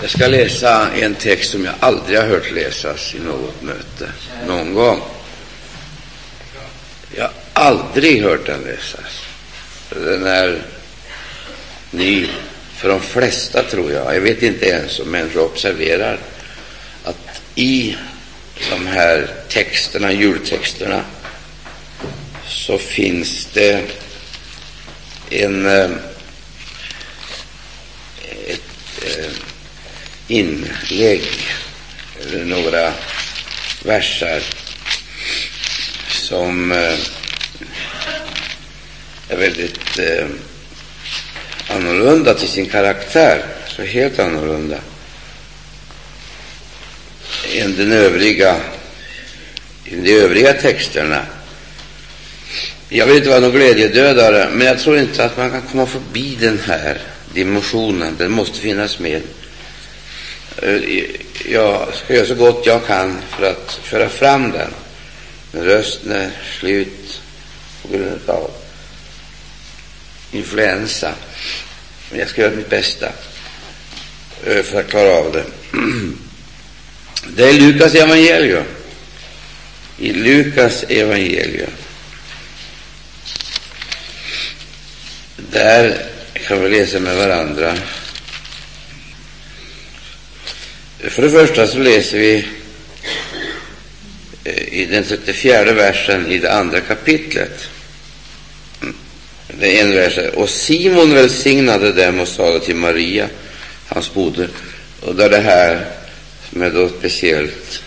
Jag ska läsa en text som jag aldrig har hört läsas i något möte någon gång. Jag har aldrig hört den läsas. Den är ny för de flesta, tror jag. Jag vet inte ens om människor observerar att i de här texterna, jultexterna, så finns det en, eh, ett eh, inlägg, eller några versar som eh, är väldigt eh, annorlunda till sin karaktär, så helt annorlunda än den övriga, de övriga texterna. Jag vill inte vara någon glädjedödare, men jag tror inte att man kan komma förbi den här dimensionen. Den måste finnas med. Eh, jag ska göra så gott jag kan för att föra fram den. Men rösten är slut på grund av influensa. Men jag ska göra mitt bästa eh, för att klara av det. Det är Lukas evangelium. I Lukas evangelium. Där kan vi läsa med varandra. För det första så läser vi eh, i den 34 versen i det andra kapitlet. Mm. Det är en vers. Och Simon välsignade dem och sade till Maria, hans moder, och där det här som jag då speciellt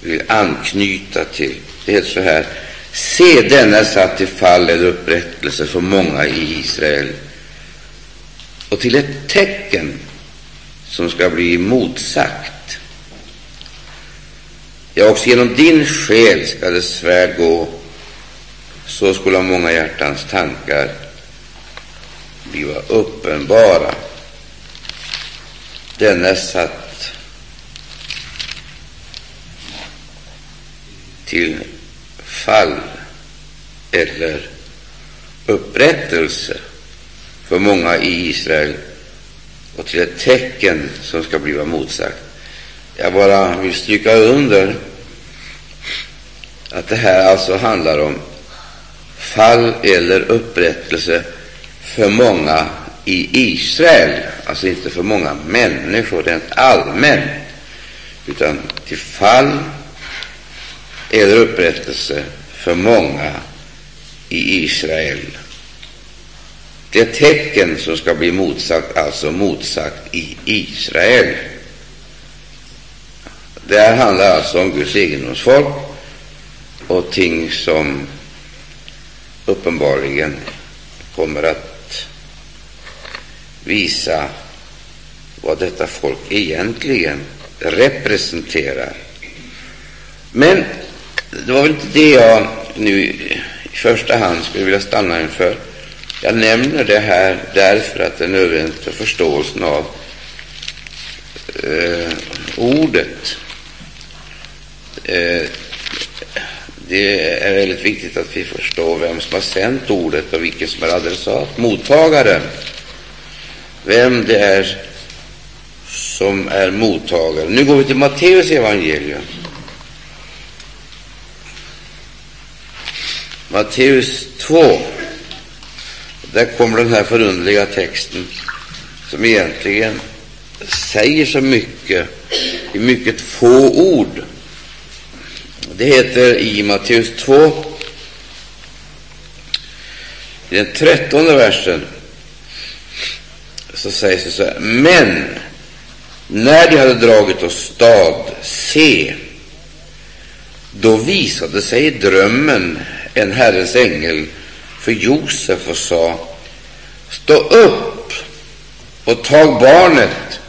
vill anknyta till. Det heter så här. Se, denna satt till fall eller upprättelse för många i Israel och till ett tecken som ska bli motsagt. Ja, också genom din själ ska det svärd gå, så skulle många hjärtans tankar bliva uppenbara. Denne satt till fall eller upprättelse för många i Israel och till ett tecken som ska bli motsagt. Jag bara vill stryka under att det här alltså handlar om fall eller upprättelse för många i Israel, alltså inte för många människor rent allmänt, utan till fall eller upprättelse för många i Israel. Det tecken som ska bli motsagt, alltså motsagt i Israel. Det här handlar alltså om Guds egendomsfolk och ting som uppenbarligen kommer att visa vad detta folk egentligen representerar. Men det var väl inte det jag nu i första hand skulle vilja stanna inför. Jag nämner det här därför att det är nödvändigt för förståelsen av eh, ordet. Eh, det är väldigt viktigt att vi förstår vem som har sänt ordet och vilken som är adressat, mottagaren. Vem det är som är mottagare. Nu går vi till Matteus evangelium. Matteus 2. Där kommer den här förundliga texten som egentligen säger så mycket i mycket få ord. Det heter i Matteus 2, i den trettonde versen, så sägs det så här. Men när de hade dragit åstad, se, då visade sig i drömmen en Herrens ängel för Josef och sa Stå upp och tag barnet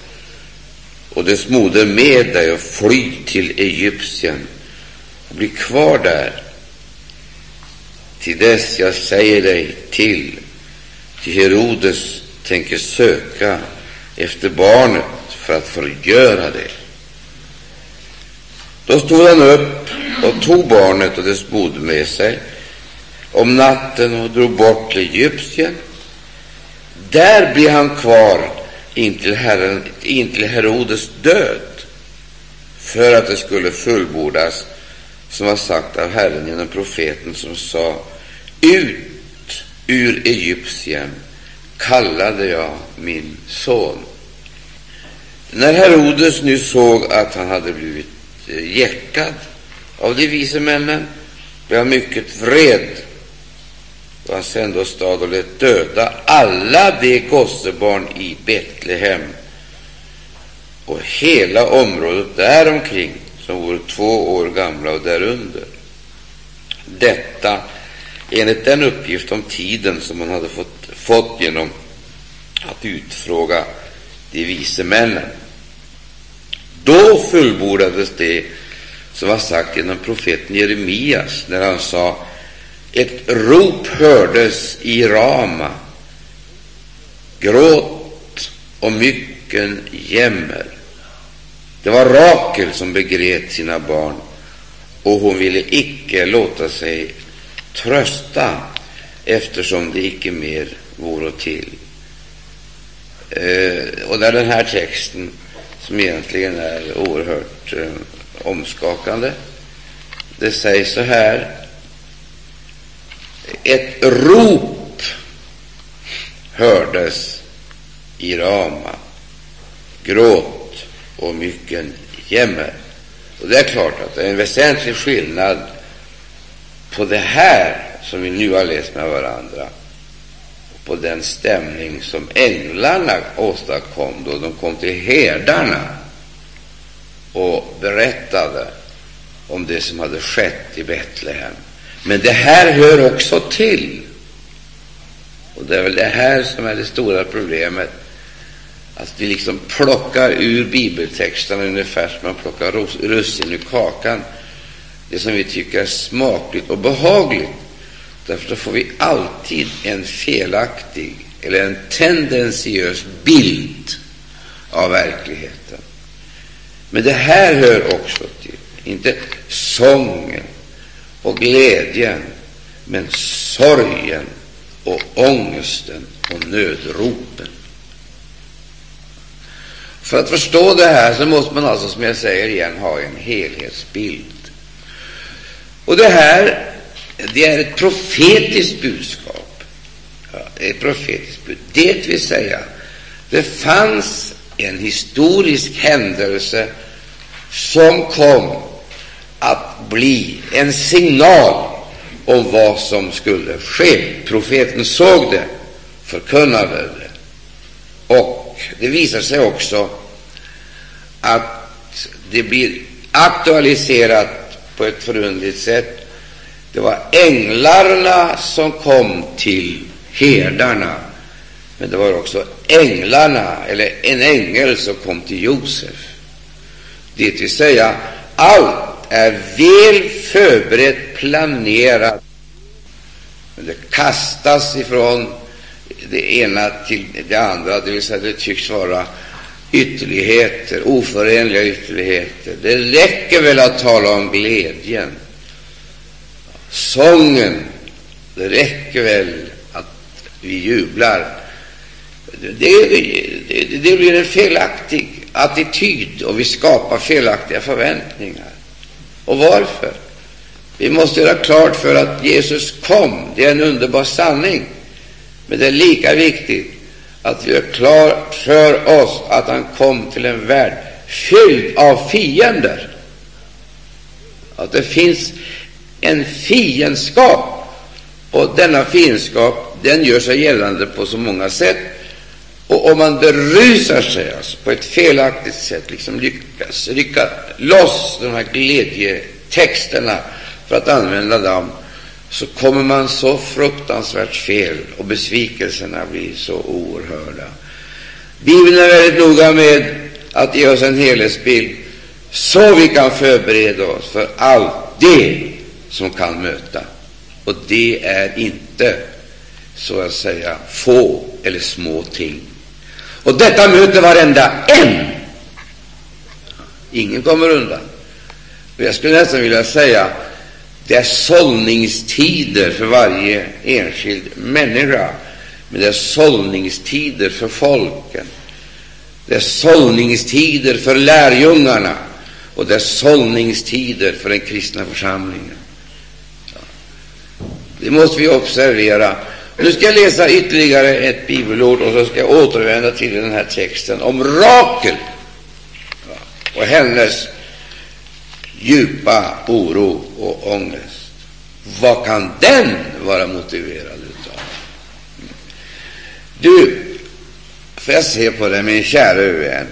och dess moder med dig och fly till Egypten och bli kvar där till dess jag säger dig till. Till Herodes tänker söka efter barnet för att förgöra det. Då stod han upp och tog barnet och dess moder med sig om natten och drog bort till Egypten. Där blev han kvar intill, Herren, intill Herodes död för att det skulle fullbordas som var sagt av Herren genom profeten som sa Ut ur Egyptien kallade jag min son. När Herodes nu såg att han hade blivit jäckad av de vise männen blev han mycket vred och han sände åstad och lät döda alla de gossebarn i Betlehem och hela området däromkring som vore två år gamla och därunder. Detta enligt den uppgift om tiden som man hade fått, fått genom att utfråga de vise männen. Då fullbordades det som var sagt genom profeten Jeremias när han sa ett rop hördes i Rama, gråt och mycken jämmer. Det var Rakel som begrät sina barn, och hon ville icke låta sig trösta, eftersom det icke mer vore till. Eh, och det är den här texten som egentligen är oerhört eh, omskakande. Det sägs så här ett rop hördes i Rama, gråt och mycken jämmer. Och det är klart att det är en väsentlig skillnad på det här som vi nu har läst med varandra och på den stämning som änglarna åstadkom då de kom till herdarna och berättade om det som hade skett i Betlehem. Men det här hör också till. Och det är väl det här som är det stora problemet. Att vi liksom plockar ur bibeltexterna ungefär som man plockar russin ur kakan. Det som vi tycker är smakligt och behagligt. Därför får vi alltid en felaktig eller en tendentiös bild av verkligheten. Men det här hör också till, inte sången, och glädjen, men sorgen och ångesten och nödropen. För att förstå det här så måste man alltså, som jag säger igen, ha en helhetsbild. Och det här det är ett profetiskt budskap. Ja, ett profetiskt budskap. Det vill säga, det fanns en historisk händelse som kom att bli en signal om vad som skulle ske. Profeten såg det, förkunnade det, och det visar sig också att det blir aktualiserat på ett förunderligt sätt. Det var änglarna som kom till herdarna, men det var också änglarna, eller en ängel, som kom till Josef. Det vill säga, allt är väl förberett, planerat, men det kastas ifrån det ena till det andra, det vill säga det tycks vara ytterligheter, oförenliga ytterligheter. Det räcker väl att tala om glädjen, sången, det räcker väl att vi jublar. Det, det, det blir en felaktig attityd och vi skapar felaktiga förväntningar. Och varför? Vi måste göra klart för att Jesus kom. Det är en underbar sanning. Men det är lika viktigt att vi gör klart för oss att han kom till en värld fylld av fiender. Att det finns en fiendskap, och denna fiendskap den gör sig gällande på så många sätt. Och om man berusar sig alltså på ett felaktigt sätt, liksom lyckas rycka loss de här glädjetexterna, för att använda dem, så kommer man så fruktansvärt fel och besvikelserna blir så oerhörda. Bibeln är väldigt noga med att ge oss en helhetsbild så vi kan förbereda oss för allt det som kan möta. Och det är inte, så att säga, få eller små ting. Och detta möter varenda en. Ingen kommer undan. Och jag skulle nästan vilja säga det är sållningstider för varje enskild människa, men det är sållningstider för folken. Det är sållningstider för lärjungarna och det är sållningstider för den kristna församlingen. Det måste vi observera. Nu ska jag läsa ytterligare ett bibelord och så ska jag återvända till den här texten om Rakel och hennes djupa oro och ångest. Vad kan den vara motiverad utav? Du, får jag se på det, min kära vän.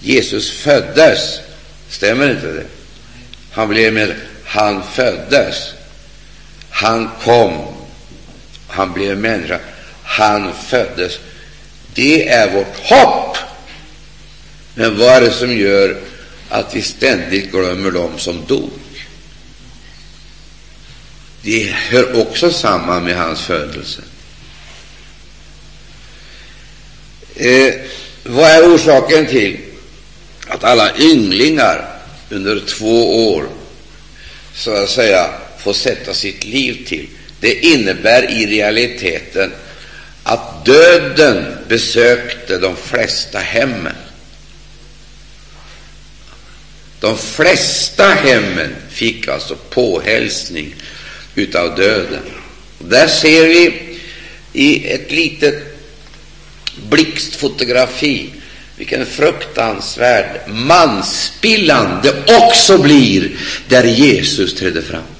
Jesus föddes, stämmer inte det? Han blev med, han föddes. Han kom, han blev människa, han föddes. Det är vårt hopp. Men vad är det som gör att vi ständigt glömmer dem som dog? Det hör också samman med hans födelse. Eh, vad är orsaken till att alla ynglingar under två år så att säga får sätta sitt liv till? Det innebär i realiteten att döden besökte de flesta hemmen. De flesta hemmen fick alltså påhälsning utav döden. Där ser vi i ett litet blixtfotografi vilken fruktansvärd manspillan det också blir där Jesus trädde fram.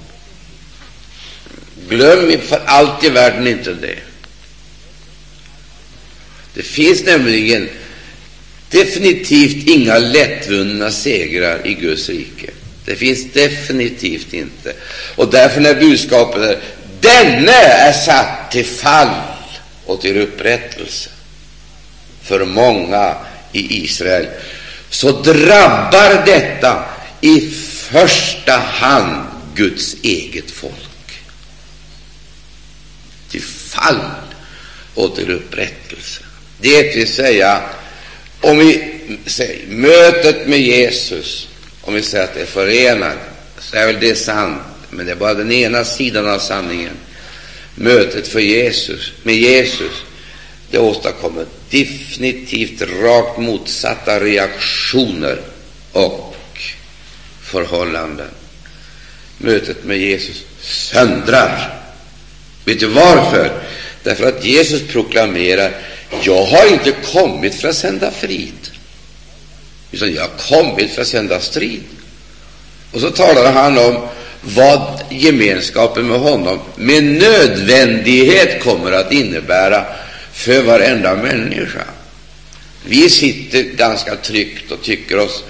Glöm för allt i världen inte det. Det finns nämligen definitivt inga lättvunna segrar i Guds rike. Det finns definitivt inte. Och därför när budskapet är denne är satt till fall och till upprättelse för många i Israel, så drabbar detta i första hand Guds eget folk. Till fall och till upprättelse. Det vill säga, om vi säger mötet med Jesus, om vi säger att det är förenat, så är väl det sant, men det är bara den ena sidan av sanningen. Mötet för Jesus, med Jesus, det åstadkommer definitivt rakt motsatta reaktioner och förhållanden. Mötet med Jesus söndrar. Vet du varför? Därför att Jesus proklamerar jag har inte kommit för att sända frid, utan jag har kommit för att sända strid. Och så talar han om vad gemenskapen med honom med nödvändighet kommer att innebära för varenda människa. Vi sitter ganska tryggt och tycker oss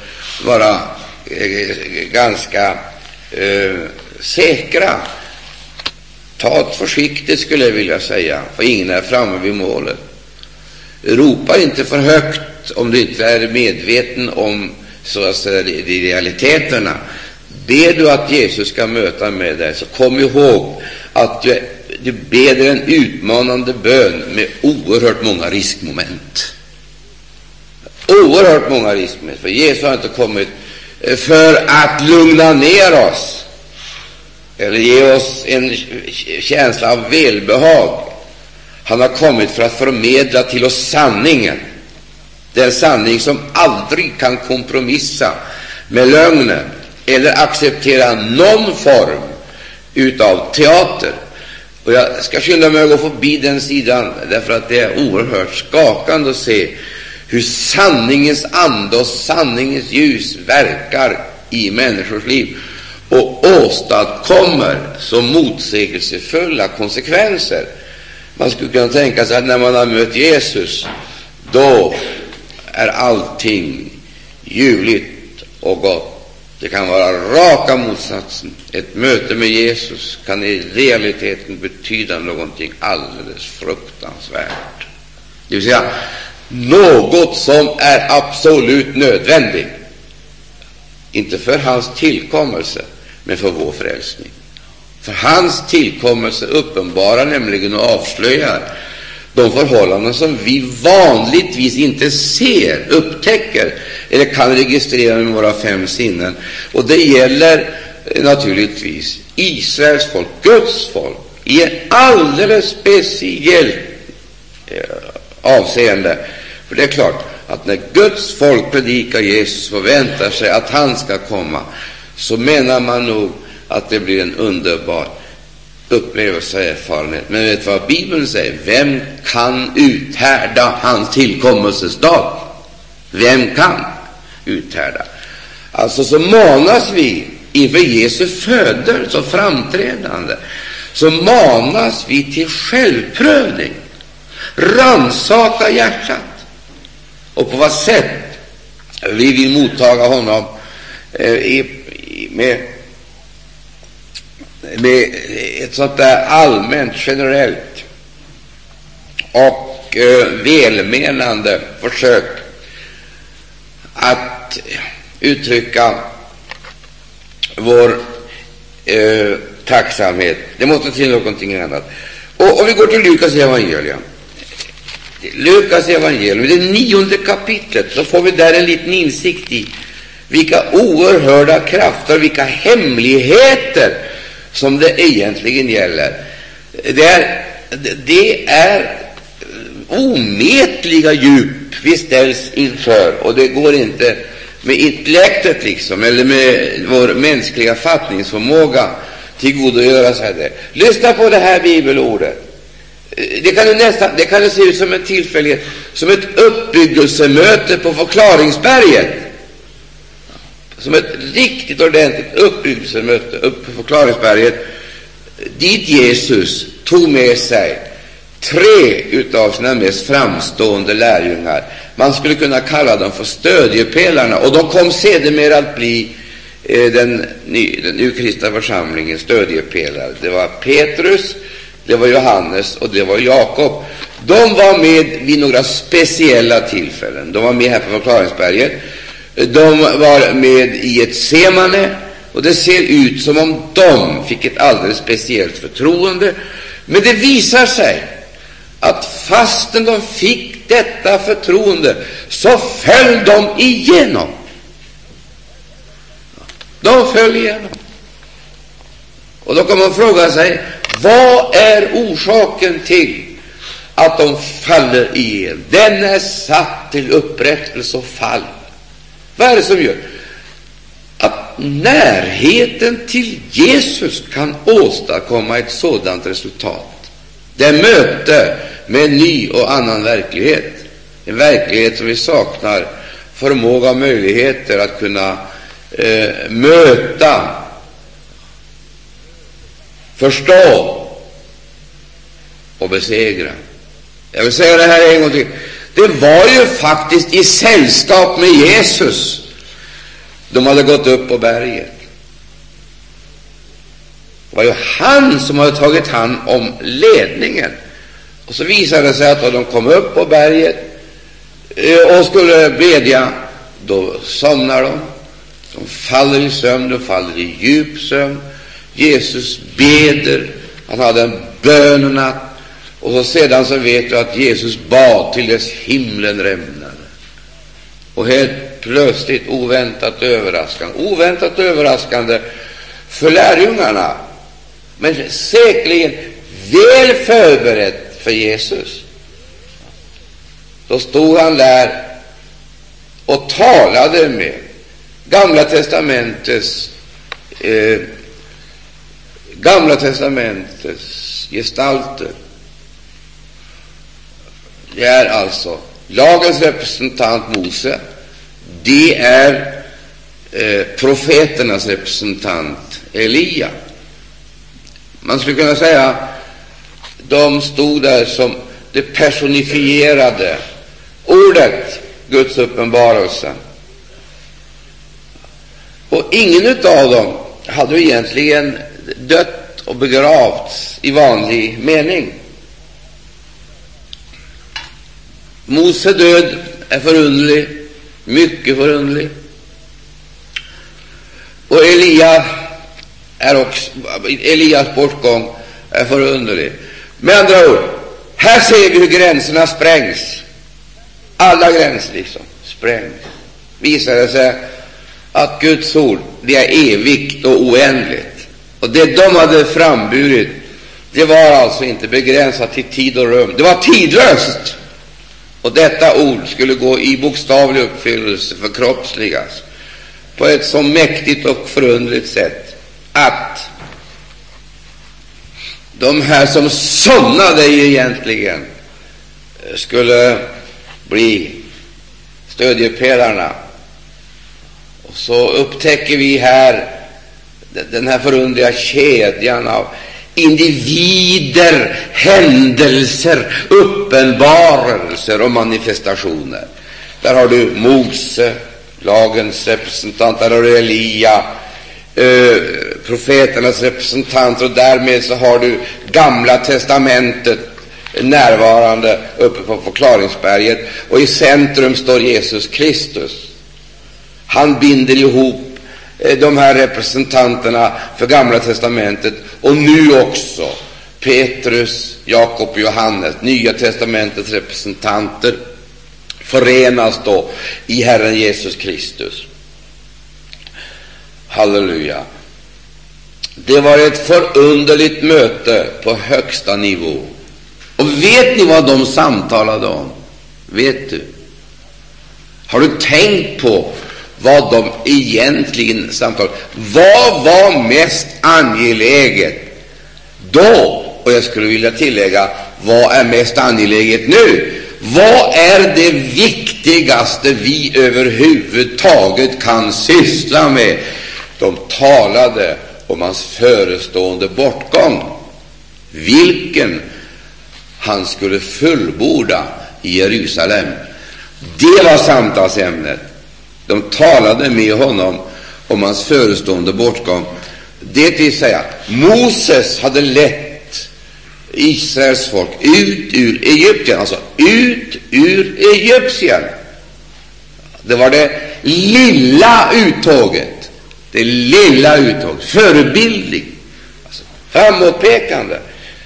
vara eh, ganska eh, säkra. Ta försiktigt, skulle jag vilja säga, för ingen är framme vid målet. Ropa inte för högt om du inte är medveten om så att säga, de, realiteterna. Ber du att Jesus ska möta med dig, så kom ihåg att du, du ber en utmanande bön med oerhört många riskmoment. Oerhört många riskmoment, för Jesus har inte kommit för att lugna ner oss eller ge oss en känsla av välbehag. Han har kommit för att förmedla till oss sanningen, den sanning som aldrig kan kompromissa med lögnen eller acceptera någon form utav teater. Och jag ska skynda mig att gå förbi den sidan, därför att det är oerhört skakande att se hur sanningens ande och sanningens ljus verkar i människors liv och åstadkommer så motsägelsefulla konsekvenser. Man skulle kunna tänka sig att när man har mött Jesus, då är allting ljuvligt och gott. Det kan vara raka motsatsen. Ett möte med Jesus kan i realiteten betyda någonting alldeles fruktansvärt. Det vill säga något som är absolut nödvändigt. Inte för hans tillkommelse, men för vår frälsning. För hans tillkommelse uppenbarar nämligen och avslöjar de förhållanden som vi vanligtvis inte ser, upptäcker eller kan registrera med våra fem sinnen. Och det gäller eh, naturligtvis Israels folk, Guds folk, i ett alldeles speciellt eh, avseende. För det är klart, att när Guds folk predikar Jesus förväntar sig att han ska komma, så menar man nog att det blir en underbar upplevelse och erfarenhet. Men vet du vad Bibeln säger? Vem kan uthärda hans tillkommelses dag? Vem kan uthärda? Alltså så manas vi inför Jesu födelse och framträdande, så manas vi till självprövning. Ransaka hjärtat. Och på vad sätt vi vill mottaga honom eh, i, med, med ett sånt där allmänt, generellt och eh, välmenande försök att uttrycka vår eh, tacksamhet. Det måste till någonting annat. Och om vi går till Lukas evangelium, Lukas evangelium, det nionde kapitlet, så får vi där en liten insikt i vilka oerhörda krafter, vilka hemligheter som det egentligen gäller. Det är, det är omätliga djup vi ställs inför, och det går inte med intellektet liksom, eller med vår mänskliga fattningsförmåga tillgodogöra sig det. Lyssna på det här bibelordet. Det kan, nästan, det kan se ut som en tillfällighet, som ett uppbyggelsemöte på förklaringsberget. Som ett riktigt ordentligt uppbyggelsemöte uppe på förklaringsberget, dit Jesus tog med sig tre av sina mest framstående lärjungar. Man skulle kunna kalla dem för stödjepelarna, och de kom sedermera att bli eh, den, ny, den urkristna församlingens stödjepelare. Det var Petrus, det var Johannes och det var Jakob. De var med vid några speciella tillfällen. De var med här på förklaringsberget. De var med i ett semane, och det ser ut som om de fick ett alldeles speciellt förtroende. Men det visar sig att fastän de fick detta förtroende, så föll de igenom. De föll igenom. Och då kan man fråga sig, vad är orsaken till att de faller igenom? Den är satt till upprättelse och fall. Vad är det som gör att närheten till Jesus kan åstadkomma ett sådant resultat? Det är möte med en ny och annan verklighet, en verklighet som vi saknar förmåga och möjligheter att kunna eh, möta, förstå och besegra. Jag vill säga det här en gång till. Det var ju faktiskt i sällskap med Jesus de hade gått upp på berget. Det var ju han som hade tagit hand om ledningen. Och så visade det sig att då de kom upp på berget eh, och skulle bedja, då somnar de. De faller i sömn, de faller i djup sömn. Jesus beder, han hade en bönenatt, och så sedan så vet du att Jesus bad till dess himlen rämnade. Och helt plötsligt, oväntat överraskande, oväntat överraskande för lärjungarna, men säkerligen väl förberett för Jesus. Då stod han där och talade med Gamla testamentets eh, Gamla testamentets gestalter. Det är alltså lagens representant Mose, det är eh, profeternas representant Elia. Man skulle kunna säga de stod där som det personifierade ordet, Guds uppenbarelse. Och ingen av dem hade egentligen dött och begravts i vanlig mening. Mose död är förunderlig, mycket förunderlig. Och Elia är också, Elias bortgång är förunderlig. Med andra ord, här ser vi hur gränserna sprängs. Alla gränser liksom sprängs. Visar det sig att Guds ord, det är evigt och oändligt. Och det de hade framburit, det var alltså inte begränsat till tid och rum. Det var tidlöst. Och detta ord skulle gå i bokstavlig uppfyllelse, förkroppsligas, på ett så mäktigt och förundligt sätt att de här som sonnade egentligen eh, skulle bli stödjepelarna. Och så upptäcker vi här den här förundliga kedjan av individer, händelser, uppenbarelser och manifestationer. Där har du Mose, lagens representant, där har du Elia, eh, profeternas representant, och därmed så har du Gamla testamentet närvarande uppe på förklaringsberget, och i centrum står Jesus Kristus. Han binder ihop Eh, de här representanterna för Gamla testamentet och nu också Petrus, Jakob och Johannes, Nya testamentets representanter, förenas då i Herren Jesus Kristus. Halleluja! Det var ett förunderligt möte på högsta nivå. Och vet ni vad de samtalade om? Vet du? Har du tänkt på vad de egentligen samtalade Vad var mest angeläget då? Och jag skulle vilja tillägga, vad är mest angeläget nu? Vad är det viktigaste vi överhuvudtaget kan syssla med? De talade om hans förestående bortgång, vilken han skulle fullborda i Jerusalem. Det var samtalsämnet. De talade med honom om hans förestående bortgång. Det vill säga, Moses hade lett Israels folk ut ur Egypten, alltså ut ur Egypten. Det var det lilla uttåget, det lilla uttåget, Förebildlig, alltså framåtpekande.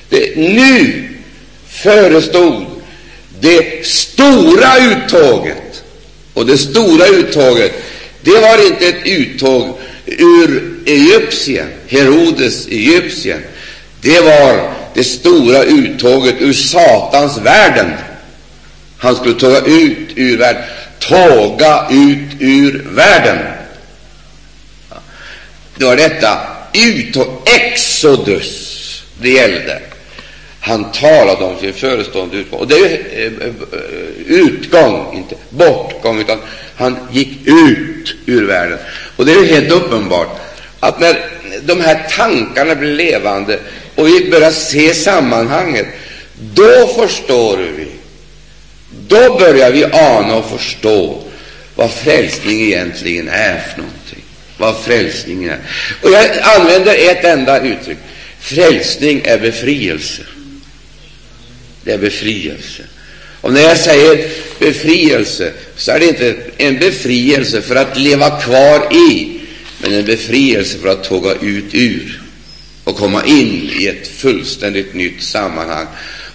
Det, nu förestod det stora uttåget och det stora uttåget, det var inte ett uttåg ur Egyptien, Herodes Egyptien. Det var det stora uttåget ur Satans världen. Han skulle tåga ut ur världen, tåga ut ur världen. Det var detta uttåg, Exodus, det gällde. Han talade om sin förestående utgång. Och det är ju eh, eh, utgång, inte bortgång, utan han gick ut ur världen. Och det är ju helt uppenbart att när de här tankarna blir levande och vi börjar se sammanhanget, då förstår vi. Då börjar vi ana och förstå vad frälsning egentligen är för någonting. Vad frälsningen är. Och jag använder ett enda uttryck. Frälsning är befrielse det är befrielse. Och när jag säger befrielse, så är det inte en befrielse för att leva kvar i, men en befrielse för att tåga ut ur och komma in i ett fullständigt nytt sammanhang.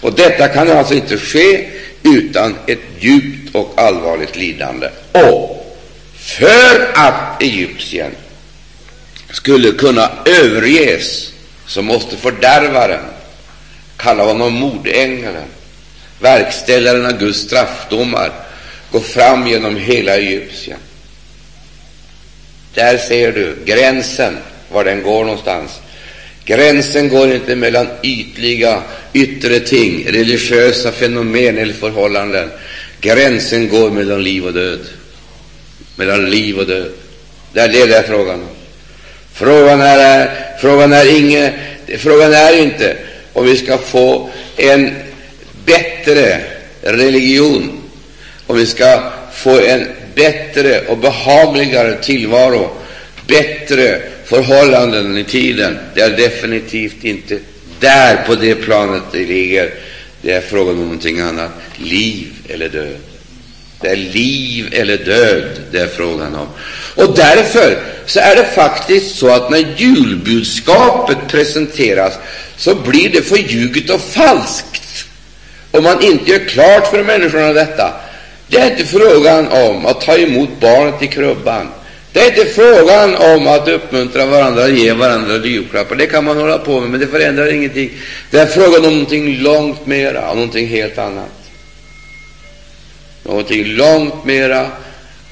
Och detta kan alltså inte ske utan ett djupt och allvarligt lidande. Och för att Egyptien skulle kunna överges, så måste fördärvaren kalla honom mordängeln, verkställaren av Guds straffdomar, gå fram genom hela Egypten. Där ser du gränsen, var den går någonstans. Gränsen går inte mellan ytliga yttre ting, religiösa fenomen eller förhållanden. Gränsen går mellan liv och död. Mellan liv och död. Det är det det är frågan om. Frågan är, frågan är, inge, frågan är inte om vi ska få en bättre religion, om vi ska få en bättre och behagligare tillvaro, bättre förhållanden i tiden. Det är definitivt inte där på det planet det ligger. Det är frågan om någonting annat. Liv eller död. Det är liv eller död det är frågan om. Och därför så är det faktiskt så att när julbudskapet presenteras så blir det förljuget och falskt om man inte gör klart för människorna detta. Det är inte frågan om att ta emot barnet i krubban. Det är inte frågan om att uppmuntra varandra, och ge varandra julklappar. Det kan man hålla på med, men det förändrar ingenting. Det är frågan om någonting långt mera, om någonting helt annat någonting långt mera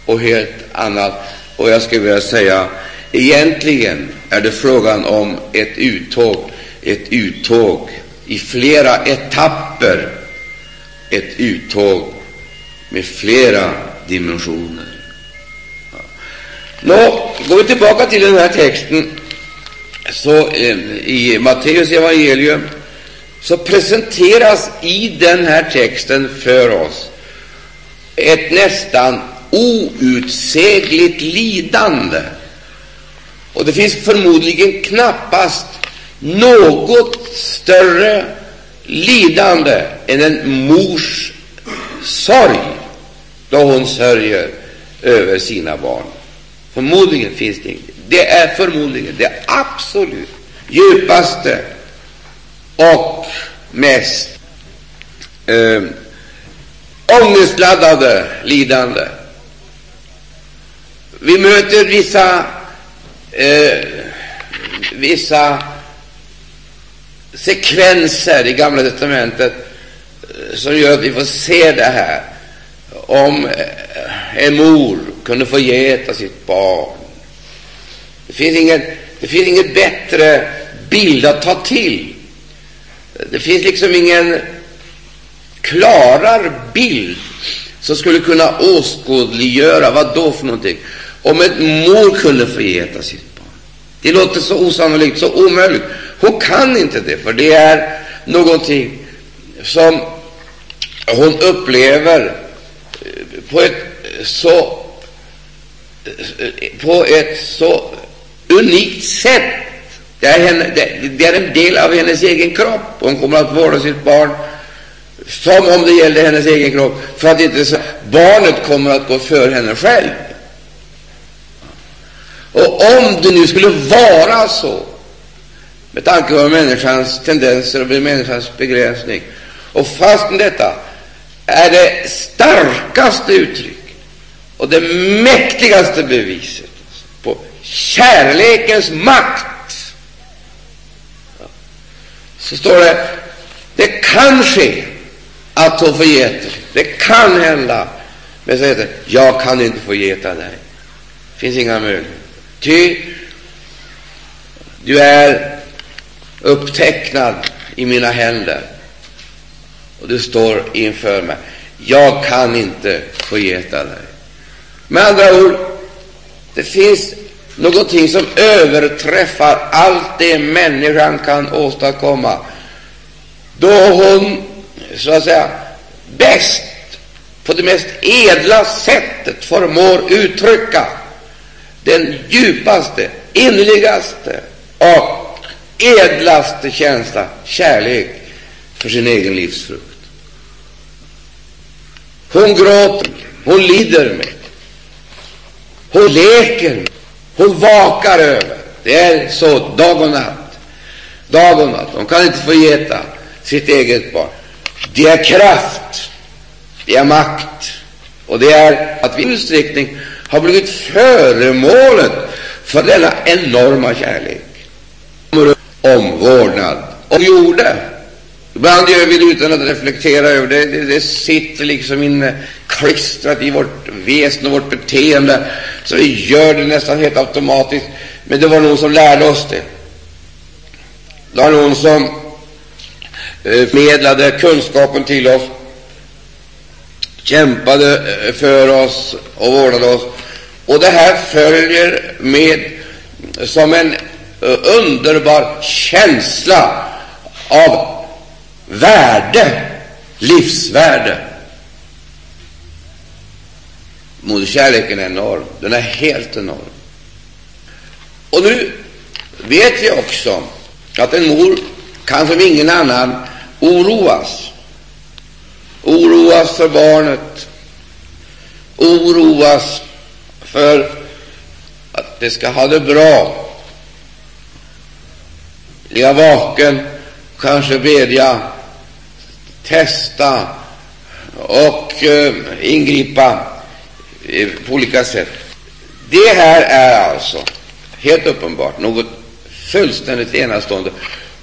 och helt annat. Och jag skulle vilja säga, egentligen är det frågan om ett uttåg, ett uttåg i flera etapper, ett uttåg med flera dimensioner. Nå, går vi tillbaka till den här texten så eh, i Matteus evangelium så presenteras i den här texten för oss ett nästan outsägligt lidande. Och det finns förmodligen knappast något större lidande än en mors sorg då hon sörjer över sina barn. Förmodligen finns det inget. Det är förmodligen det absolut djupaste och mest eh, ångestladdade lidande. Vi möter vissa, eh, vissa sekvenser i Gamla testamentet eh, som gör att vi får se det här. Om eh, en mor kunde få geta sitt barn. Det finns ingen, det finns ingen bättre bild att ta till. Det finns liksom ingen klarare bild som skulle kunna åskådliggöra vad då för någonting. Om en mor kunde förgeta sitt barn. Det låter så osannolikt, så omöjligt. Hon kan inte det, för det är någonting som hon upplever eh, på ett så, eh, på ett så unikt sätt. Det är, henne, det, det är en del av hennes egen kropp. Hon kommer att vårda sitt barn som om det gällde hennes egen kropp, för att inte barnet kommer att gå för henne själv. Och om det nu skulle vara så, med tanke på människans tendenser och människans begränsning, och fastän detta är det starkaste uttryck och det mäktigaste beviset på kärlekens makt, så står det det kan ske att hon förgeter. Det kan hända. Men så heter det, jag kan inte förgeta dig. Det finns inga möjligheter. Ty du är upptecknad i mina händer och du står inför mig. Jag kan inte förgeta dig. Med andra ord, det finns någonting som överträffar allt det människan kan åstadkomma då hon så att säga bäst, på det mest edla sättet förmår uttrycka den djupaste, innerligaste och edlaste känsla, kärlek för sin egen livsfrukt. Hon gråter, hon lider med, hon leker med, hon vakar över. Det är så dag och natt. Dag och natt. Hon kan inte förgeta sitt eget barn. Det är kraft, det är makt, och det är att vi i utsträckning har blivit föremålet för denna enorma kärlek, omvårdnad och gjorde. Ibland gör vi det utan att reflektera över det. Det, det sitter liksom klistrat i vårt väsen och vårt beteende, så vi gör det nästan helt automatiskt. Men det var någon som lärde oss det. Det var någon som Eh, förmedlade kunskapen till oss, kämpade eh, för oss och vårdade oss. Och det här följer med som en eh, underbar känsla av värde, livsvärde. Moderkärleken är enorm. Den är helt enorm. Och nu vet vi också att en mor kan som ingen annan oroas. Oroas för barnet, oroas för att det ska ha det bra, ligga vaken, kanske bedja, testa och eh, ingripa eh, på olika sätt. Det här är alltså helt uppenbart något fullständigt enastående.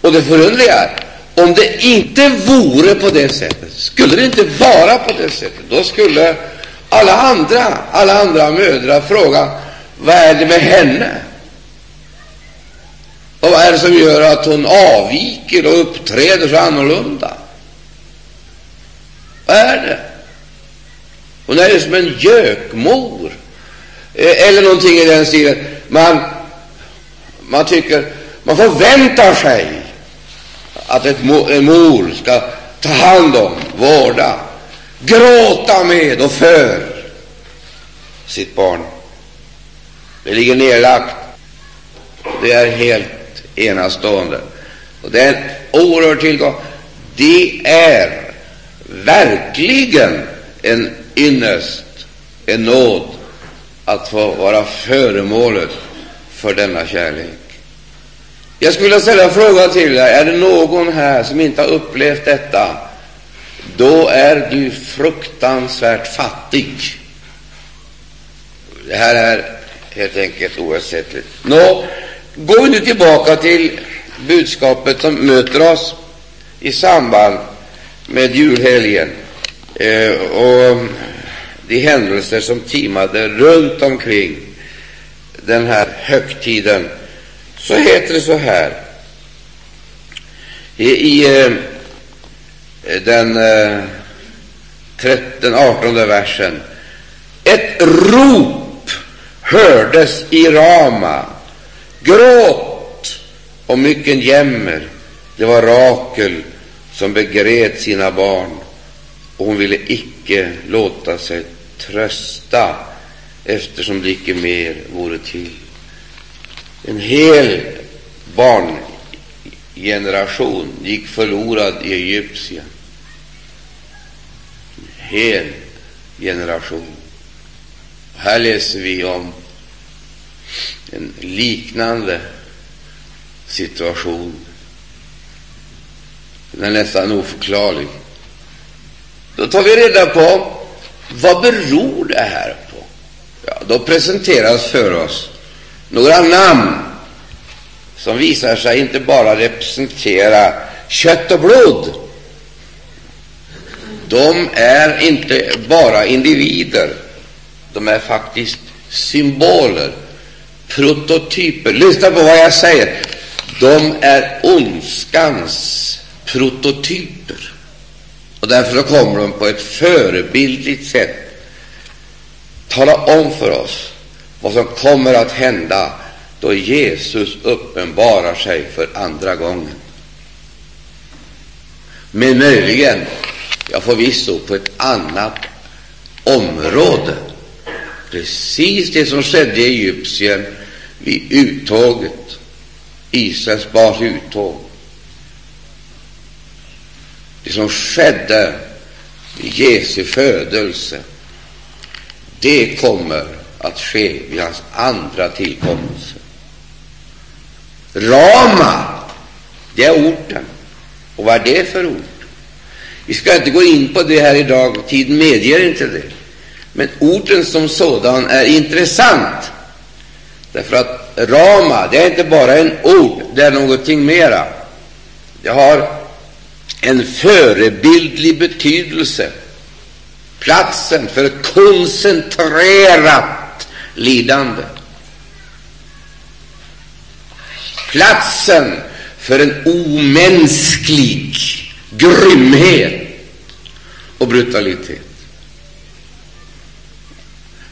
Och det förunderliga är om det inte vore på det sättet, skulle det inte vara på det sättet, då skulle alla andra, alla andra mödrar fråga vad är det med henne? Och vad är det som gör att hon avviker och uppträder så annorlunda? Vad är det? Hon är ju som en gökmor, eh, eller någonting i den stilen. Man, man tycker, man förväntar sig att ett, en mor ska ta hand om, vårda, gråta med och för sitt barn. Det ligger nedlagt. Det är helt enastående. Och det är en oerhörd tillgång. Det är verkligen en ynnest, en nåd att få vara föremålet för denna kärlek. Jag skulle vilja ställa en fråga till dig. Är det någon här som inte har upplevt detta? Då är du fruktansvärt fattig. Det här är helt enkelt oersättligt. Nå, går vi nu tillbaka till budskapet som möter oss i samband med julhelgen eh, och de händelser som timade runt omkring den här högtiden, så heter det så här i, i den, den, eh, 13, 18 versen. Ett rop hördes i Rama, gråt och mycken jämmer. Det var Rakel som begred sina barn, och hon ville icke låta sig trösta, eftersom det icke mer vore till. En hel barngeneration gick förlorad i Egypten. En hel generation. Här läser vi om en liknande situation. Den är nästan oförklarlig. Då tar vi reda på vad beror det här på. Ja, då presenteras för oss några namn som visar sig inte bara representera kött och blod. De är inte bara individer, de är faktiskt symboler, prototyper. Lyssna på vad jag säger. De är ondskans prototyper. Och därför kommer de på ett förebildligt sätt tala om för oss vad som kommer att hända då Jesus uppenbarar sig för andra gången. Men möjligen, ja förvisso, på ett annat område. Precis det som skedde i Egypten vid uttåget, Israels barns uttåg. Det som skedde vid Jesu födelse, det kommer att ske vid hans andra tillkommelse. Rama, det är orten. Och vad är det för ord? Vi ska inte gå in på det här idag, tiden medger inte det. Men orten som sådan är intressant, därför att Rama, det är inte bara en ord, det är någonting mera. Det har en förebildlig betydelse, platsen för koncentrerat lidande, platsen för en omänsklig grymhet och brutalitet,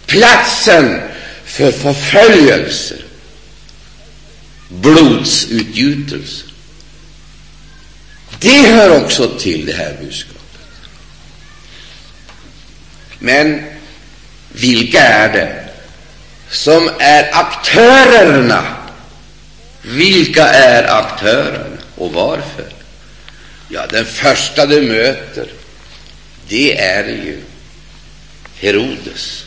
platsen för förföljelser, blodsutgjutelser. Det hör också till det här budskapet. Men vilka är det som är aktörerna? Vilka är aktörerna och varför? Ja, den första du möter, det är ju Herodes.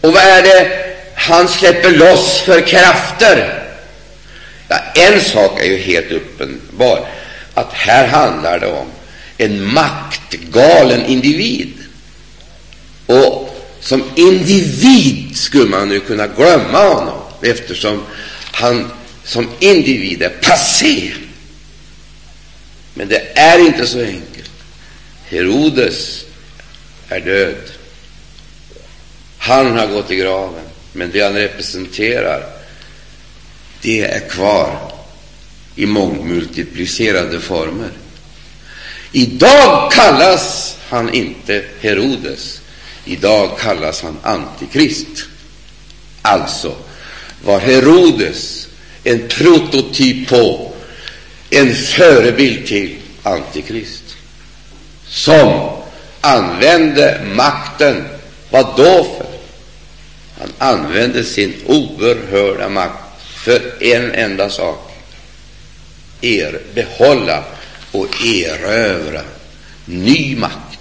Och vad är det han släpper loss för krafter? Ja, en sak är ju helt uppenbar, att här handlar det om en maktgalen individ. Och som individ skulle man nu kunna glömma honom, eftersom han som individ är passé. Men det är inte så enkelt. Herodes är död. Han har gått i graven, men det han representerar, det är kvar i mångmultiplicerade former. Idag kallas han inte Herodes, idag kallas han Antikrist. Alltså var Herodes en prototyp på, en förebild till Antikrist, som använde makten. Vad då för? Han använde sin oerhörda makt för en enda sak er, behålla och erövra ny makt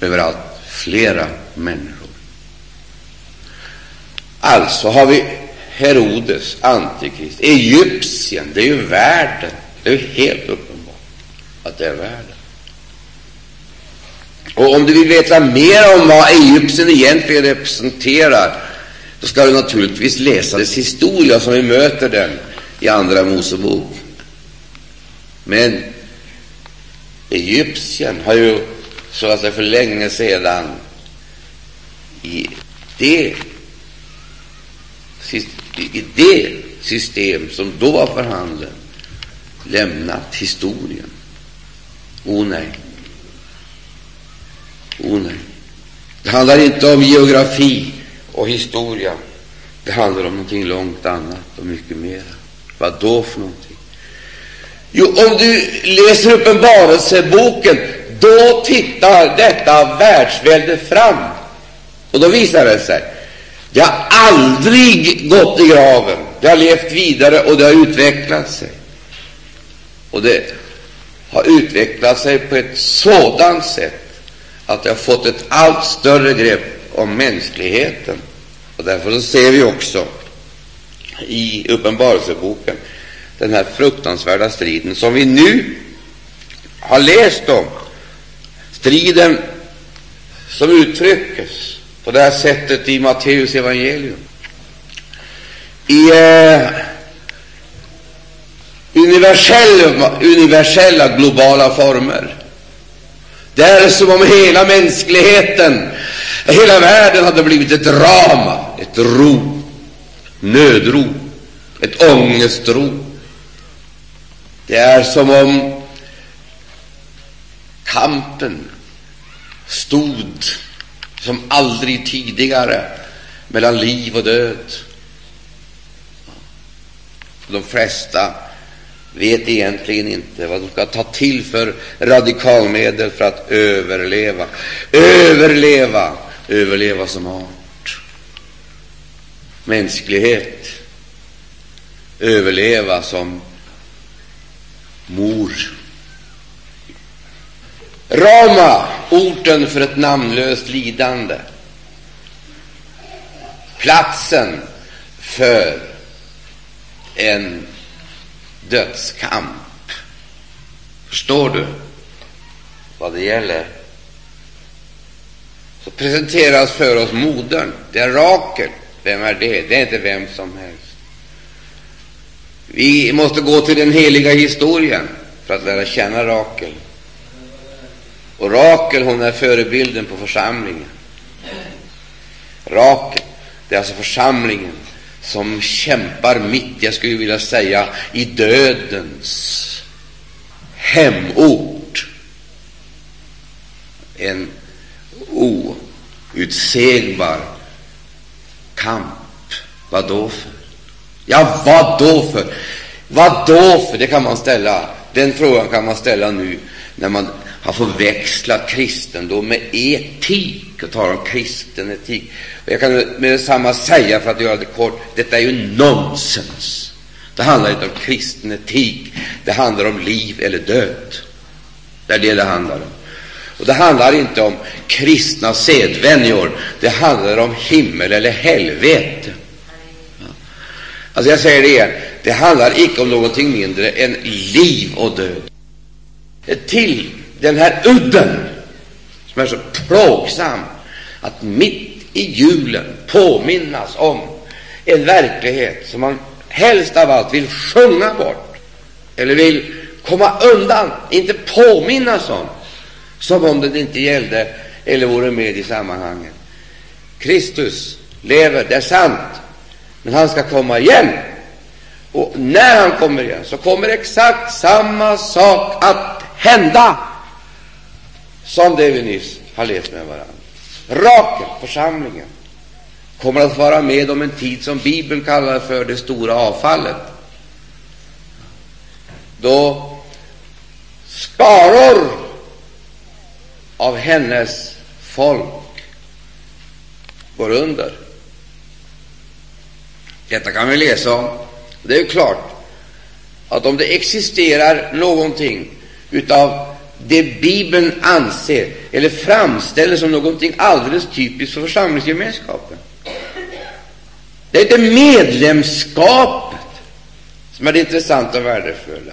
överallt flera människor. Alltså har vi Herodes, Antikrist, Egyptien, det är ju världen. Det är helt uppenbart att det är världen. Och om du vill veta mer om vad Egypten egentligen representerar, då ska du naturligtvis läsa dess historia som vi möter den i Andra Mosebok. Men Egypten har ju så att säga för länge sedan i det, i det system som då var för handen lämnat historien. O oh, nej. O oh, nej. Det handlar inte om geografi och historia. Det handlar om någonting långt annat och mycket mer. Vad då för någonting? Jo, om du läser Uppenbarelseboken, då tittar detta världsvälde fram. Och då visar det sig, det har aldrig gått i graven. Det har levt vidare och det har utvecklat sig. Och det har utvecklat sig på ett sådant sätt att det har fått ett allt större grepp om mänskligheten. Och därför så ser vi också i Uppenbarelseboken den här fruktansvärda striden som vi nu har läst om. Striden som uttryckes på det här sättet i Matteus evangelium. I eh, universella, universella globala former. Det är som om hela mänskligheten, hela världen hade blivit ett drama, ett ro, nödrop, ett ångestrop. Det är som om kampen stod som aldrig tidigare mellan liv och död. De flesta vet egentligen inte vad de ska ta till för radikalmedel för att överleva. Överleva, överleva som art. Mänsklighet, överleva som mor. Rama, orten för ett namnlöst lidande. Platsen för en dödskamp. Förstår du vad det gäller? Så presenteras för oss modern. Det är Rakel. Vem är det? Det är inte vem som helst. Vi måste gå till den heliga historien för att lära känna Rakel. Och Rakel, hon är förebilden på församlingen. Rakel, det är alltså församlingen som kämpar mitt, jag skulle vilja säga, i dödens hemort. En outsägbar kamp. Vad då för? Ja, vad då för? Vad då för? Det kan man ställa. Den frågan kan man ställa nu när man har förväxlat kristendom med etik och talar om kristen etik. Och jag kan med detsamma säga, för att göra det kort, detta är ju nonsens. Det handlar inte om kristen etik, det handlar om liv eller död. Det är det det handlar om. Och det handlar inte om kristna sedvänjor, det handlar om himmel eller helvete. Alltså jag säger det igen, det handlar icke om någonting mindre än liv och död. Till den här udden som är så plågsam att mitt i julen påminnas om en verklighet som man helst av allt vill sjunga bort eller vill komma undan, inte påminnas om, som om den inte gällde eller vore med i sammanhanget. Kristus lever, det är sant, men han ska komma igen. Och när han kommer igen så kommer exakt samma sak att hända som det vi nyss har levt med varandra. Rakel, församlingen, kommer att vara med om en tid som Bibeln kallar för det stora avfallet. Då skaror av hennes folk går under. Detta kan vi läsa om. Det är klart att om det existerar någonting utav det Bibeln anser eller framställer som någonting alldeles typiskt för församlingsgemenskapen, det är inte medlemskapet som är det intressanta och värdefulla.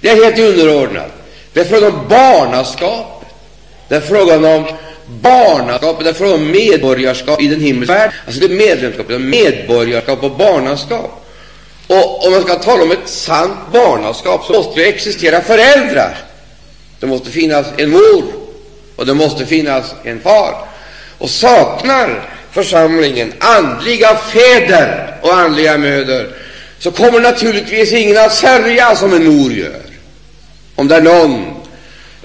Det är helt underordnat. Det är frågan om barnaskapet. Det är frågan om barnaskapet, det är frågan om medborgarskap i den himmelska världen. Alltså det är medlemskapet, medborgarskap och barnaskap. Och om man ska tala om ett sant barnaskap så måste det existera föräldrar. Det måste finnas en mor och det måste finnas en far. Och saknar församlingen andliga fäder och andliga mödrar så kommer naturligtvis ingen att sörja som en mor gör om det är någon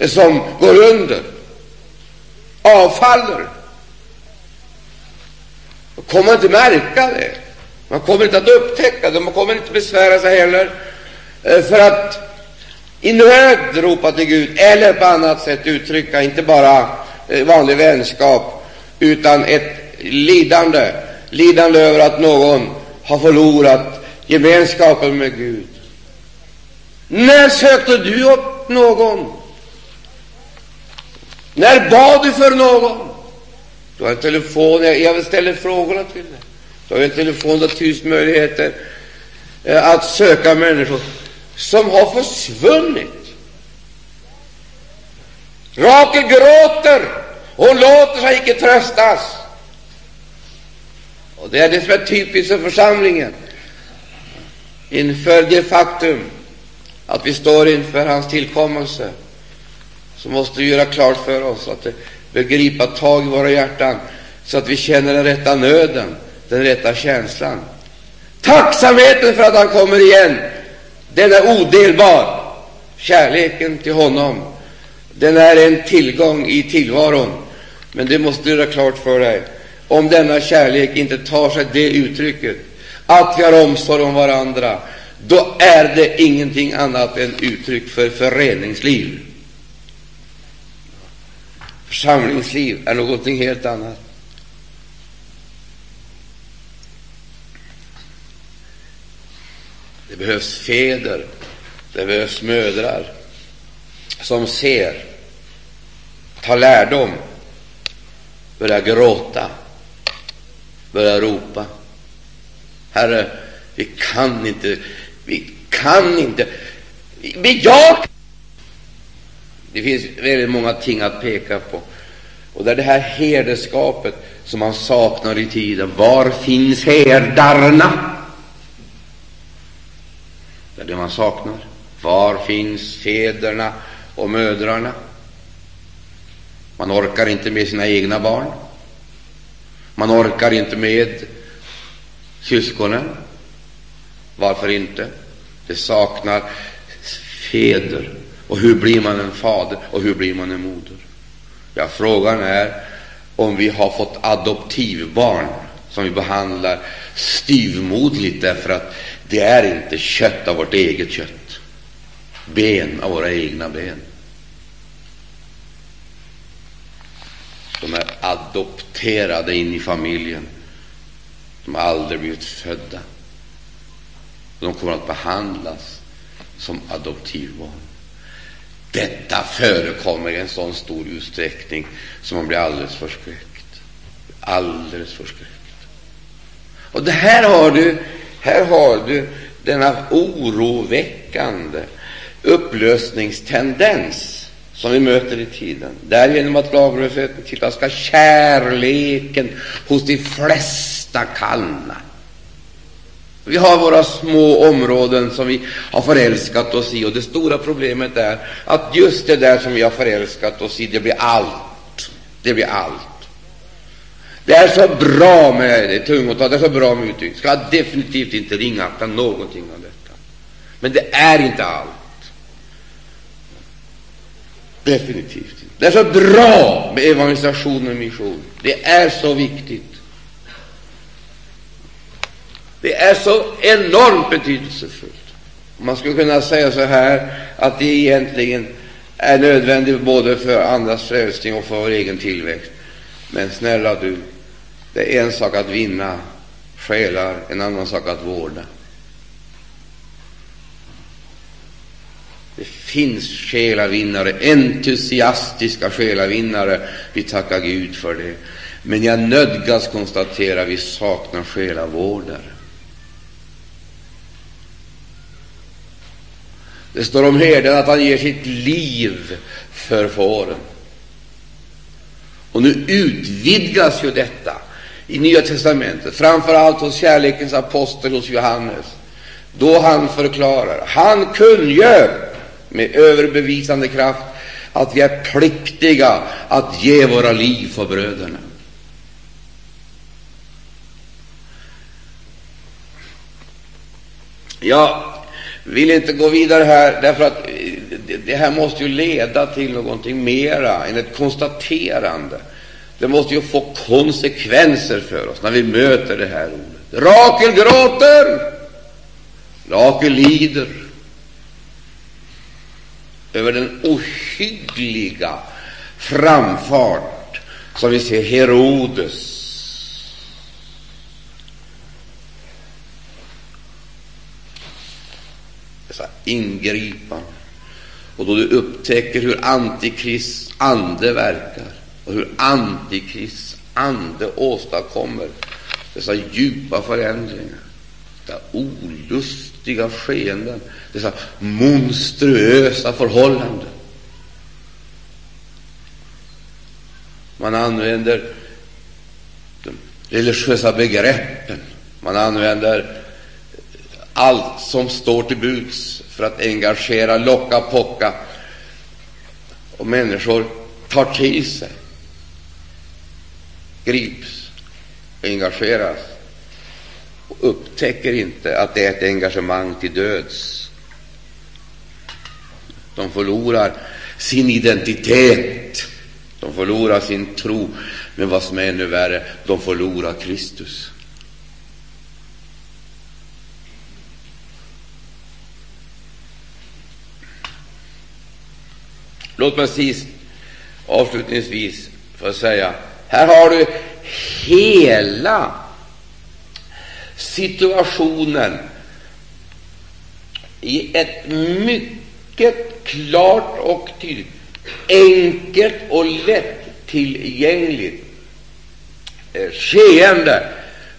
som går under, avfaller. Man kommer inte märka det. Man kommer inte att upptäcka det. Man kommer inte besvära sig heller eh, för att i nöd ropa till Gud eller på annat sätt uttrycka inte bara eh, vanlig vänskap utan ett lidande, lidande över att någon har förlorat gemenskapen med Gud. När sökte du upp någon? När bad du för någon? Du har en telefon, jag vill ställa frågorna till dig. Du har en telefon du har tusen möjligheter eh, att söka människor som har försvunnit. Rakel gråter, hon låter sig icke tröstas. Och det är det som är typiskt för församlingen inför det faktum att vi står inför hans tillkommelse, så måste vi göra klart för oss att begripa tag i våra hjärtan så att vi känner den rätta nöden, den rätta känslan. Tacksamheten för att han kommer igen, den är odelbar. Kärleken till honom, den är en tillgång i tillvaron. Men det måste du göra klart för dig. Om denna kärlek inte tar sig det uttrycket att vi har omsorg om varandra, då är det ingenting annat än uttryck för föreningsliv. Församlingsliv är någonting helt annat. Det behövs fäder, det behövs mödrar som ser, tar lärdom, börjar gråta, börjar ropa. Herre, vi kan inte vi kan inte bejaka. Det finns väldigt många ting att peka på. Och det är det här herdeskapet som man saknar i tiden. Var finns herdarna? Det är det man saknar. Var finns fäderna och mödrarna? Man orkar inte med sina egna barn. Man orkar inte med syskonen. Varför inte? Det saknar fäder. Och hur blir man en fader och hur blir man en moder? Ja, frågan är om vi har fått adoptivbarn som vi behandlar styvmoderligt därför att det är inte kött av vårt eget kött, ben av våra egna ben. De är adopterade in i familjen. De har aldrig blivit födda. De kommer att behandlas som adoptivbarn. Detta förekommer i en sån stor utsträckning som man blir alldeles förskräckt. Alldeles förskräckt. Och det här har du, här har du denna oroväckande upplösningstendens som vi möter i tiden. Därigenom att lagbruset tittar ska kärleken hos de flesta kallna Vi har våra små områden som vi har förälskat oss i, och det stora problemet är att just det där som vi har förälskat oss i, det blir allt. Det blir allt. Det är så bra med tungotal, det är så bra med uttryck. Ska definitivt inte ringakta någonting av detta. Men det är inte allt. Definitivt inte. Det är så bra med evangelisation och mission. Det är så viktigt. Det är så enormt betydelsefullt. Man skulle kunna säga så här att det egentligen är nödvändigt både för andras frälsning och för vår egen tillväxt. Men snälla du, det är en sak att vinna själar, en annan sak att vårda. Det finns själavinnare, entusiastiska själavinnare. Vi tackar Gud för det. Men jag nödgas konstatera att vi saknar själavårdare. Det står om herden att han ger sitt liv för fåren. Och nu utvidgas ju detta i Nya testamentet, framför allt hos kärlekens apostel hos Johannes, då han förklarar, han kungör med överbevisande kraft att vi är pliktiga att ge våra liv för bröderna. Jag vill inte gå vidare här, därför att det här måste ju leda till någonting mera än ett konstaterande. Det måste ju få konsekvenser för oss när vi möter det här ordet. Rakel gråter, Rakel lider över den ohyggliga framfart som vi ser Herodes dessa ingripanden. Och då du upptäcker hur Antikrists ande verkar och hur Antikrists ande åstadkommer dessa djupa förändringar, dessa olustiga skeenden, dessa monstruösa förhållanden. Man använder de religiösa begreppen, man använder allt som står till buds för att engagera, locka, pocka, och människor tar till sig grips, engageras och upptäcker inte att det är ett engagemang till döds. De förlorar sin identitet, de förlorar sin tro, men vad som är ännu värre, de förlorar Kristus. Låt mig sist avslutningsvis få säga här har du hela situationen i ett mycket klart och tydligt, enkelt och lättillgängligt eh, skeende.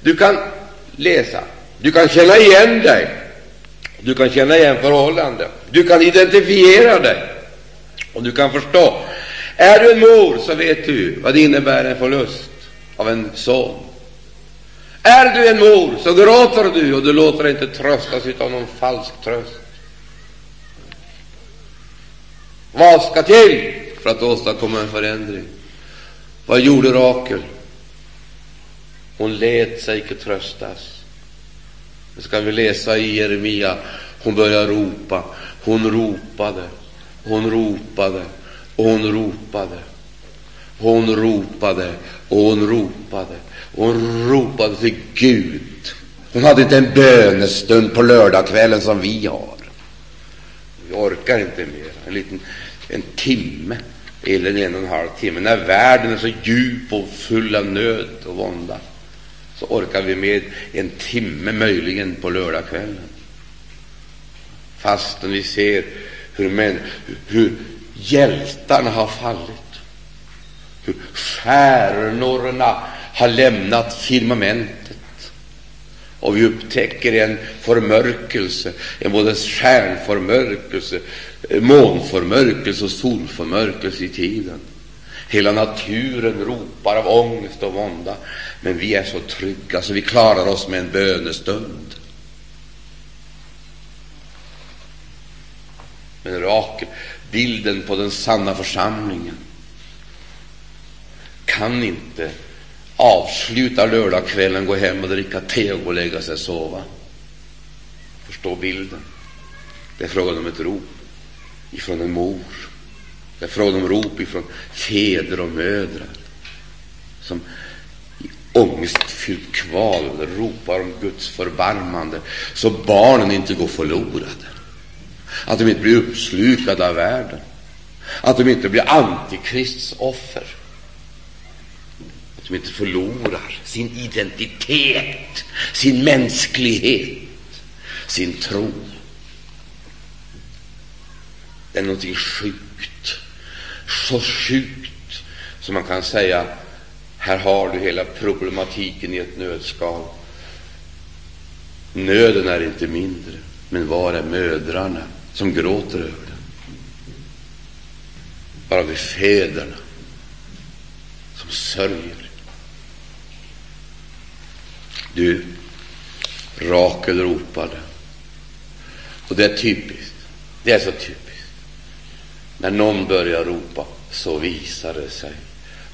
Du kan läsa, du kan känna igen dig, du kan känna igen förhållanden, du kan identifiera dig. Och du kan förstå är du en mor, så vet du vad det innebär en förlust av en son. Är du en mor, så gråter du, och du låter dig inte tröstas av någon falsk tröst. Vad ska till för att åstadkomma en förändring? Vad gjorde Rakel? Hon lät sig icke tröstas. Det ska vi läsa i Jeremia. Hon började ropa. Hon ropade. Hon ropade. Och hon ropade, hon ropade och hon ropade och hon ropade till Gud. Hon hade inte en bönestund på lördagskvällen som vi har. Vi orkar inte mer. En liten en timme eller en och en halv timme. När världen är så djup och full av nöd och vånda så orkar vi med en timme möjligen på lördagskvällen. Fastän vi ser hur, män, hur Hjältarna har fallit. Hur stjärnorna har lämnat firmamentet. Och vi upptäcker en förmörkelse, en både stjärnförmörkelse, eh, månförmörkelse och solförmörkelse i tiden. Hela naturen ropar av ångest och vånda, men vi är så trygga så vi klarar oss med en bönestund. Men Rakel bilden på den sanna församlingen, kan inte avsluta lördagskvällen, gå hem och dricka te och gå och lägga sig och sova. Förstå bilden. Det är frågan om ett rop ifrån en mor. Det är frågan om rop ifrån fäder och mödrar som i ångestfyllt kval ropar om Guds förbarmande så barnen inte går förlorade, att de inte blir uppslukade av världen, att de inte blir antikrists offer, att de inte förlorar sin identitet, sin mänsklighet, sin tro. Det är någonting sjukt, så sjukt som man kan säga här har du hela problematiken i ett nötskal. Nöden är inte mindre, men var är mödrarna som gråter över den? Bara vi fäderna som sörjer? Du, Rakel ropade. Och det är typiskt. Det är så typiskt. När någon börjar ropa så visar det sig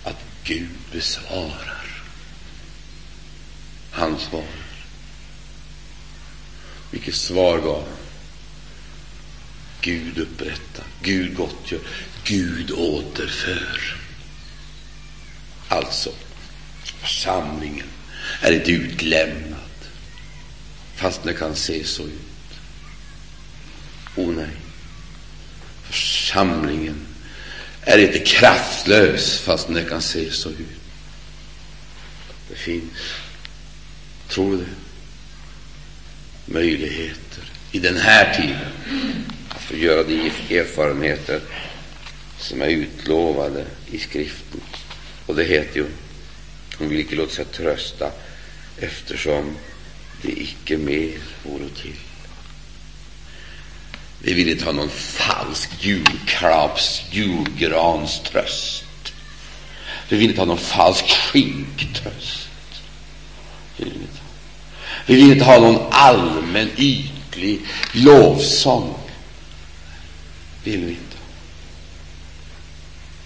att Gud besvarar. Han svarar. Vilket svar gav han? Gud upprättar, Gud gottgör, Gud återför. Alltså, församlingen är inte utlämnad, fast det kan se så ut. O nej, församlingen är inte kraftlös fast det kan se så ut. Det finns, tror du det, möjligheter i den här tiden att göra de erfarenheter som är utlovade i skriften. Och det heter ju hon vill icke låta sig trösta eftersom det icke mer vore till. Vi vill inte ha någon falsk julklapps, julgrans tröst. Vi vill inte ha någon falsk skinktröst. Vi vill inte, vi vill inte ha någon allmän, ytlig lovsång vill vi inte.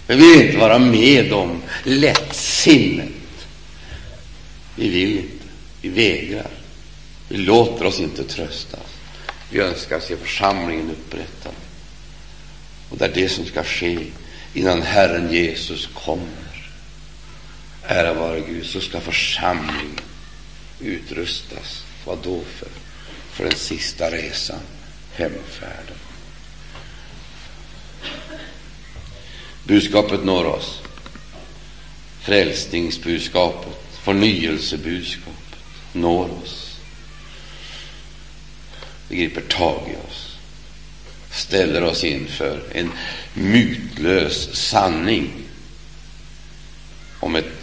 Vi vill inte vara med om lättsinnet. Vi vill inte. Vi vägrar. Vi låter oss inte tröstas. Vi önskar se församlingen upprättad. Och det är det som ska ske innan Herren Jesus kommer. Ära vare Gud, så ska församlingen utrustas. Vad då för? För den sista resan, hemfärden. Budskapet når oss. Frälsningsbudskapet, förnyelsebudskapet når oss. Det griper tag i oss, ställer oss inför en mytlös sanning om ett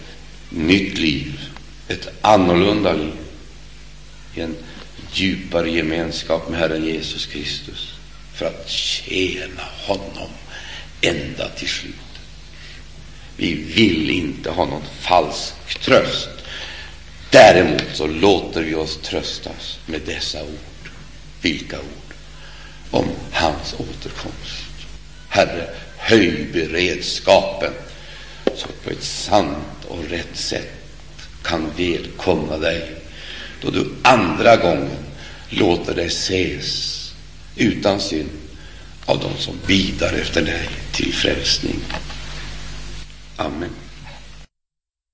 nytt liv, ett annorlunda liv, i en djupare gemenskap med Herren Jesus Kristus för att tjäna honom ända till slutet. Vi vill inte ha någon falsk tröst. Däremot så låter vi oss tröstas med dessa ord. Vilka ord? Om hans återkomst. Herre, höj beredskapen så att på ett sant och rätt sätt kan välkomna dig då du andra gången låter dig ses utan synd av dem som bidar efter dig till frälsning. Amen.